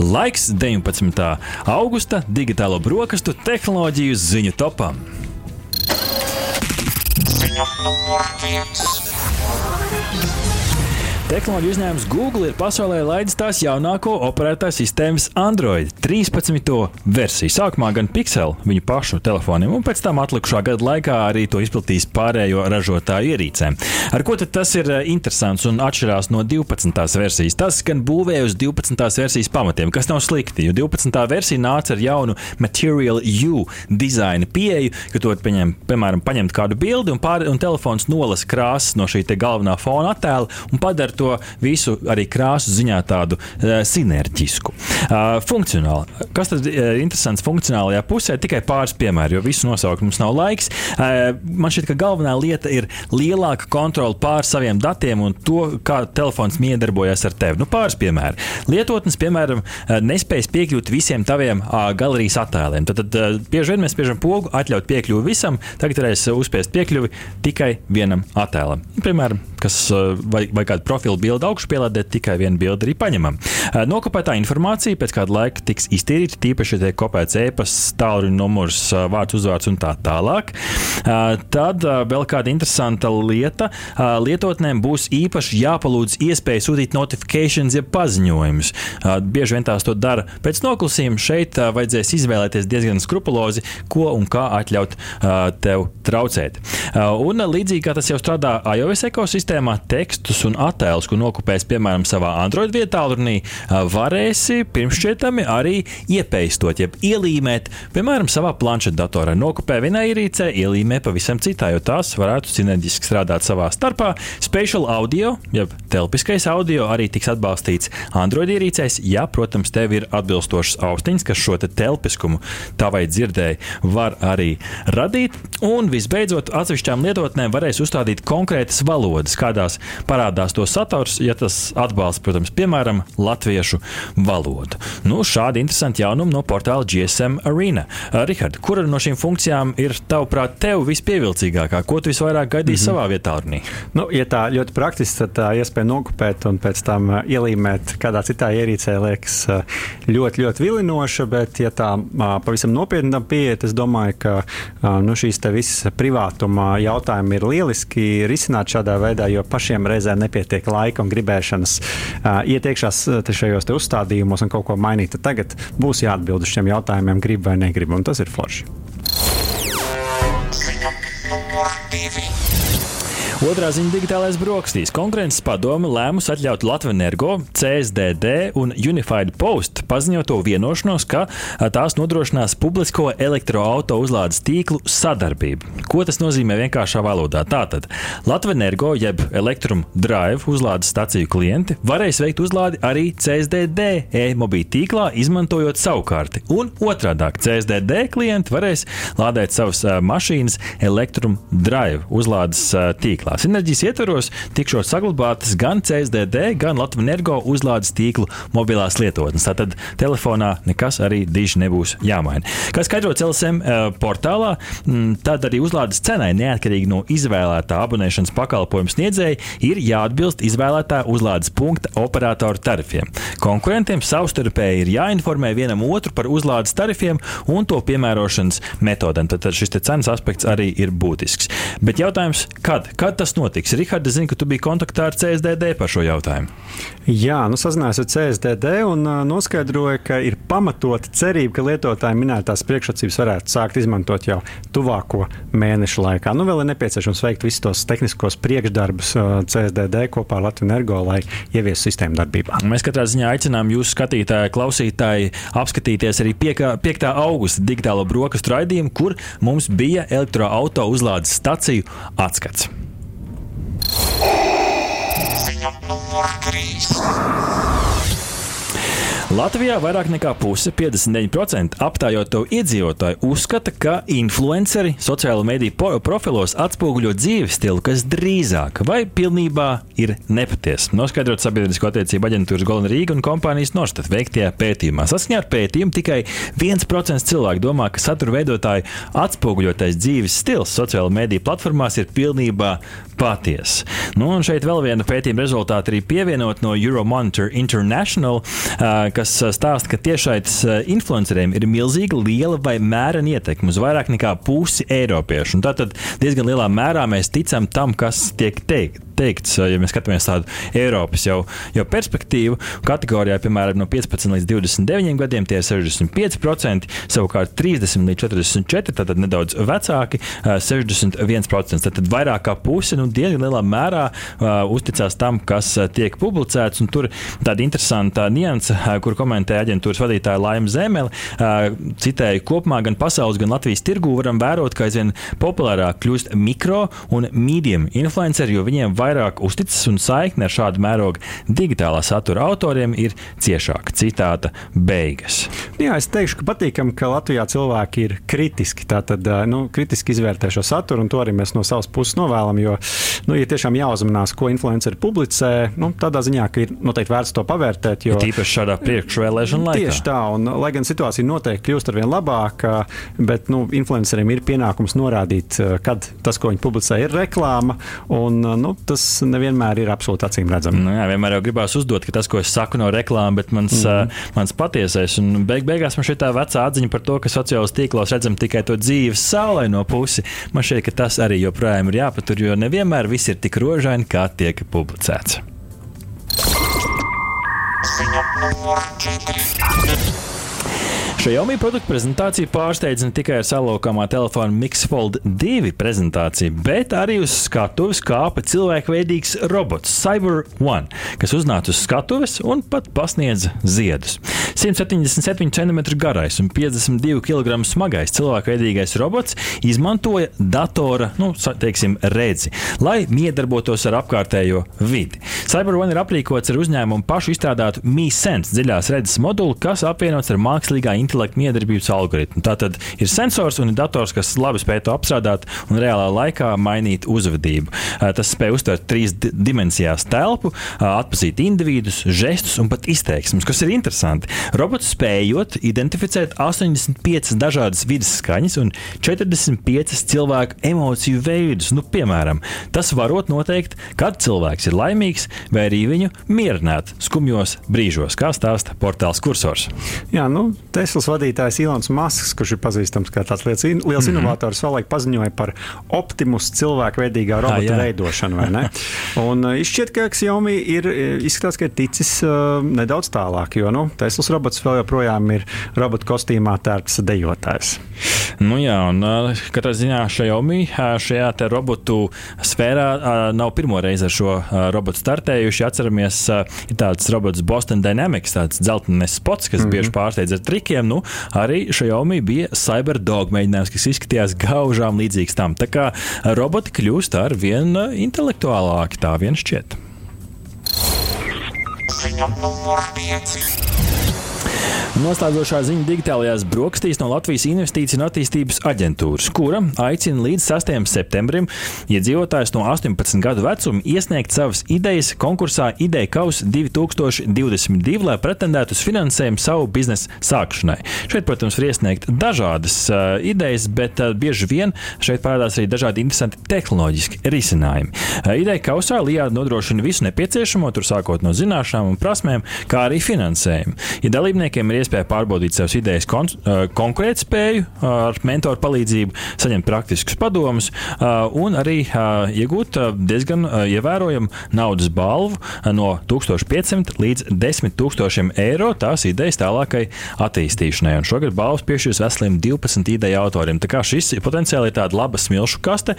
Laiks 19. augusta digitālo brokastu tehnoloģiju ziņu topam. Ziņa numur viens. Tehnoloģiju uzņēmums Google ir pasaulē laidis tās jaunāko operētāju sistēmas Android 13. versiju. Sākumā gan Pixel viņu pašu telefoniem, un pēc tam atlikušā gada laikā arī to izplatīs pārējo ražotāju ierīcēm. Ar ko tas ir eh, interesants un atšķirās no 12. versijas? Tas gan būvēja uz 12. versijas pamatiem, kas nav slikti, jo 12. versija nāca ar jaunu Material U dizaina pieeju, ka to pieņem, piemēram, paņemt kādu bildi un, pār, un telefons nolasa krāsas no šī galvenā fona attēla un padara to visu arī krāsu ziņā tādu uh, sinerģisku. Uh, funkcionāli. Kas tad ir uh, interesants funkcionālajā pusē? Tikai pāris piemēri, jo visu nosaukt mums nav laiks. Uh, man šķiet, ka galvenā lieta ir lielāka kontrole pār saviem datiem un to, kā telefons miedarbojas ar tevi. Nu, pāris piemēri. Lietotnes, piemēram, nespējas piekļūt visiem taviem uh, galerijas attēliem. Tad, tad uh, bieži vien mēs spiežam pogu, atļaut piekļuvi visam, tagad varēs uzspiest piekļuvi tikai vienam attēlam. Piemēram, kas uh, vai, vai kādu profilu bildi augšu pielādēt, tikai vienu bildi arī paņemam. Nokopētā informācija pēc kāda laika tiks iztīrīta, tīpaši, ja tiek kopēts e-pasts, tālruņa numurs, vārds, uzvārds un tā tālāk. Tad vēl kāda interesanta lieta - lietotnēm būs īpaši jāpalūdz iespēja sūtīt notifikācijas, jeb paziņojumus. Bieži vien tās to dara pēc noklusījuma. Šeit vajadzēs izvēlēties diezgan skrupulozi, ko un kā atļaut tev traucēt. Un līdzīgi kā tas jau strādā iOS ekosistēmā, tekstus un attēlus, ko nokopēs, piemēram, savā Android vietā, runī, varēsi pirmšķietami arī iepaistot, jeb ielīmēt, piemēram, savā planšetdatorā. Nokopē vienā ierīcē, ielīmē pavisam citā, jo tās varētu sinerģiski strādāt savā starpā. Spatial audio, jeb telpiskais audio, arī tiks atbalstīts Android ierīcēs, ja, protams, tev ir atbilstošas austiņas, kas šo te telpiskumu tavai dzirdēji var arī radīt. Un visbeidzot, atsevišķām lietotnēm varēs uzstādīt konkrētas valodas, kādās parādās to saturu autors, ja tas atbalsta, protams, piemēram, latviešu valodu. Nu, šādi interesanti jaunumi no portāla GSM Arena. Rihard, kura no šīm funkcijām ir tavuprāt tev vispievilcīgākā? Ko tu visvairāk gaidīji mm -hmm. savā vietā, Arnī? Nu, ja tā ļoti praktiski, tad tā iespēja nokopēt un pēc tam ielīmēt kādā citā ierīcē liekas ļoti, ļoti vilinoša, bet ja tā pavisam nopietni pieiet, es domāju, ka nu, šīs visas privātuma jautājumi ir lieliski risināt šādā veidā, jo pašiem reizē nepietiek laika un gribēšanas uh, iet iekšā šajos uzstādījumos un kaut ko mainīt, tad tagad būs jāatbild uz šiem jautājumiem, grib vai negrib, un tas ir forši. Otrā ziņa - digitālais brokastīs. Konkurences padome lēmus atļaut Latvijas CSDD un Unified Post paziņoto vienošanos, ka tās nodrošinās publisko elektroauto uzlādes tīklu sadarbību. Ko tas nozīmē vienkāršā valodā? Tātad Latvijas jeb Electrum Drive uzlādes staciju klienti varēs veikt uzlādi arī CSDD e-mobīļu tīklā, izmantojot savu karti. Un otrādi - CSDD klienti varēs lādēt savas mašīnas Electrum Drive uzlādes tīklā tīklā. Sinerģijas ietvaros tikšot saglabātas gan CSDD, gan Latvijas energo uzlādes tīklu mobilās lietotnes. Tātad telefonā nekas arī diži nebūs jāmaina. Kā skaidrots LSM eh, portālā, m, tad arī uzlādes cenai neatkarīgi no izvēlētā abonēšanas pakalpojuma sniedzēja ir jāatbilst izvēlētā uzlādes punkta operatoru tarifiem. Konkurentiem savstarpēji ir jāinformē vienam otru par uzlādes tarifiem un to piemērošanas metodēm. Tad šis cenas aspekts arī ir būtisks. Bet jautājums, kad? kad tas notiks? Rihards, zinu, ka tu biji kontaktā ar CSDD par šo jautājumu. Jā, nu sazinājos ar CSDD un uh, noskaidroju, ka ir pamatota cerība, ka lietotāji minētās priekšrocības varētu sākt izmantot jau tuvāko mēnešu laikā. Nu, vēl ir nepieciešams veikt visus tos tehniskos priekšdarbus uh, CSDD kopā ar Latviju Energo, lai ieviestu sistēmu darbībā. Mēs katrā ziņā aicinām jūsu skatītāju, klausītāju apskatīties arī 5. augusta digitālo brokastu raidījumu, kur mums bija elektroautorāta uzlādes staciju atskats. Ziņa numur 3. Latvijā vairāk nekā puse, 59% aptājoto iedzīvotāju uzskata, ka influenceri sociālo mediju profilos atspoguļo dzīves stilu, kas drīzāk vai pilnībā ir nepatiesa. Noskaidrot sabiedrisko attiecību aģentūras Golden Rīga un kompānijas Norstat veiktajā pētījumā. Saskaņā ar pētījumu tikai 1% cilvēku domā, ka satura veidotāju atspoguļotais dzīves stils sociālo mediju platformās ir pilnībā patiesa. Nu, un šeit vēl viena pētījuma rezultāta arī pievienot no Euromonitor International, kas stāsta, ka tiešais influenceriem ir milzīga, liela vai mērena ietekme uz vairāk nekā pusi eiropiešu. Tātad diezgan lielā mērā mēs ticam tam, kas tiek teikt teikts, ja mēs skatāmies tādu Eiropas jau, jau perspektīvu, kategorijā, piemēram, no 15 līdz 29 gadiem tie ir 65%, savukārt 30 līdz 44, tātad nedaudz vecāki, 61%. Tad vairāk kā puse, nu, diezgan lielā mērā uh, uzticās tam, kas tiek publicēts. Tur tāda interesanta nianse, kur komentē aģentūras vadītāja Laima Zemele, uh, citēju, kopumā gan pasaules, gan Latvijas tirgū varam vērot, ka aizvien populārāk kļūst mikro un medium influenceri, jo viņiem vairāk uzticas un saikne ar šādu mērogu digitālā satura autoriem ir ciešāka. Citāta beigas. Jā, es teikšu, ka patīkami, ka Latvijā cilvēki ir kritiski. Tātad, nu, kritiski izvērtē šo saturu, un to arī mēs no savas puses novēlam. Jo nu, ir tiešām jāuzmanās, ko influenceri publicē. Nu, tādā ziņā, ka ir noteikti vērts to pavērtēt. Jo, ja tīpaši šādā priekšvēlēšana laikā. Tieši tā, un lai gan situācija noteikti kļūst ar vien labāka, bet nu, influenceriem ir pienākums norādīt, kad tas, ko viņi publicē, ir reklāma. Un, nu, tas nevienmēr ir absolūti acīm redzami. Nu, jā, vienmēr jau gribās uzdot, ka tas, ko es saku, nav reklāma, bet mans, mm -hmm. uh, mans patiesais. Un beig beigās man šī tā vecā atziņa par to, ka sociālajos tīklos redzam tikai to dzīves saulaino pusi. Man šķiet, ka tas arī joprojām ir jāpatur, jo nevienmēr viss ir tik rožaini, kā tiek publicēts. Ziņa numur 4. Xiaomi produktu prezentācija pārsteidza ne tikai ar salaukamā telefona Mixfold 2 prezentāciju, bet arī uz skatuves kāpa cilvēkveidīgs robots Cyber One, kas uznāca uz skatuves un pat pasniedza ziedus. 177 cm garais un 52 kg smagais cilvēkveidīgais robots izmantoja datora nu, teiksim, redzi, lai miedarbotos ar apkārtējo vidi. Cyber One ir aprīkots ar uzņēmumu pašu izstrādātu MiSense dziļās redzes moduli, kas apvienots ar mākslīgā intelekta intelekta miedarbības algoritmu. Tā tad ir sensors un ir dators, kas labi spēj to apstrādāt un reālā laikā mainīt uzvedību. Tas spēj uztvert trīs dimensijās telpu, atpazīt individus, žestus un pat izteiksmes, kas ir interesanti. Robots spējot identificēt 85 dažādas vidas skaņas un 45 cilvēku emociju veidus. Nu, piemēram, tas varot noteikt, kad cilvēks ir laimīgs vai arī viņu mierināt skumjos brīžos, kā stāsta portāls kursors. Jā, nu, Tesla Teslas vadītājs Ilons Masks, kurš ir pazīstams kā tāds liels, liels mm -hmm. inovators, savulaik paziņoja par optimus cilvēku veidīgā robota ah, veidošanu. Un uh, izšķiet, ka Xiaomi ir izskatās, ka ir ticis uh, nedaudz tālāk, jo nu, Teslas robots vēl joprojām ir robota kostīmā tērps dejotājs. Nu jā, un katrā ziņā Xiaomi šajā robotu sfērā nav pirmo reizi ar šo robotu startējuši. Atceramies, ir tāds robots Boston Dynamics, tāds dzeltenis spots, kas mm -hmm. bieži pārsteidz ar trikiem nu, arī Xiaomi bija Cyberdog mēģinājums, kas izskatījās gaužām līdzīgs tam. Tā kā roboti kļūst ar vien intelektuālāki, tā vien šķiet. Ziņa numur 5. Noslēdzošā ziņa digitālajās brokastīs no Latvijas Investīciju un attīstības aģentūras, kura aicina līdz 6. septembrim iedzīvotājus no 18 gadu vecuma iesniegt savas idejas konkursā Ideja Kaus 2022, lai pretendētu uz finansējumu savu biznesa sākšanai. Šeit, protams, var iesniegt dažādas uh, idejas, bet uh, bieži vien šeit parādās arī dažādi interesanti tehnoloģiski risinājumi. Uh, Ideja Kausā Lijāda nodrošina visu nepieciešamo, tur sākot no zināšanām un prasmēm, kā arī finansējumu. Ja dalībniekiem ir iespēja pārbaudīt savas idejas kon konkurētspēju ar mentoru palīdzību, saņemt praktiskus padomus un arī iegūt diezgan ievērojamu naudas balvu no 1500 līdz 10 000 eiro tās idejas tālākai attīstīšanai. Un šogad balvas piešķirs veseliem 12 ideju autoriem. Tā kā šis potenciāli ir tāda laba smilšu kaste,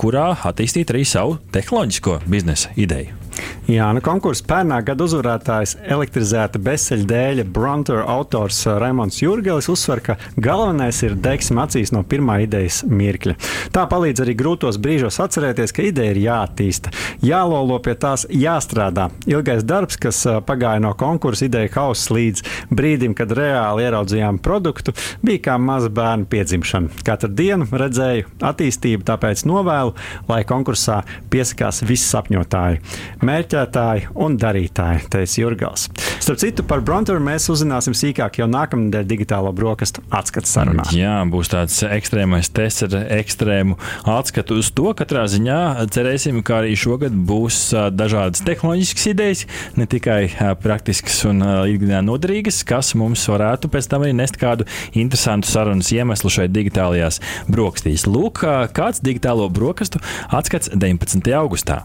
kurā attīstīt arī savu tehnoloģisko biznesa ideju. Jā, nu, konkursu pērnā gada uzvarētājs elektrizēta bezceļa dēļa Bronter autors uh, Raimons Jurgelis uzsver, ka galvenais ir degsim acīs no pirmā idejas mirkļa. Tā palīdz arī grūtos brīžos atcerēties, ka ideja ir jāattīsta, jālolo pie tās, jāstrādā. Ilgais darbs, kas uh, pagāja no konkursa ideja hausa līdz brīdim, kad reāli ieraudzījām produktu, bija kā maza bērna piedzimšana. Katru dienu redzēju attīstību, tāpēc novēlu, lai konkursā piesakās visi sapņotāji mērķētāji un darītāji, teica Jurgals. Starp citu, par Bronturu mēs uzzināsim sīkāk jau nākamnedēļ digitālo brokastu atskatu sarunā. Jā, būs tāds ekstrēmais tests ar ekstrēmu atskatu uz to. Katrā ziņā cerēsim, ka arī šogad būs dažādas tehnoloģiskas idejas, ne tikai praktiskas un ikdienā noderīgas, kas mums varētu pēc tam arī nest kādu interesantu sarunas iemeslu šeit digitālajās brokastīs. Lūk, kāds digitālo brokastu atskats 19. augustā.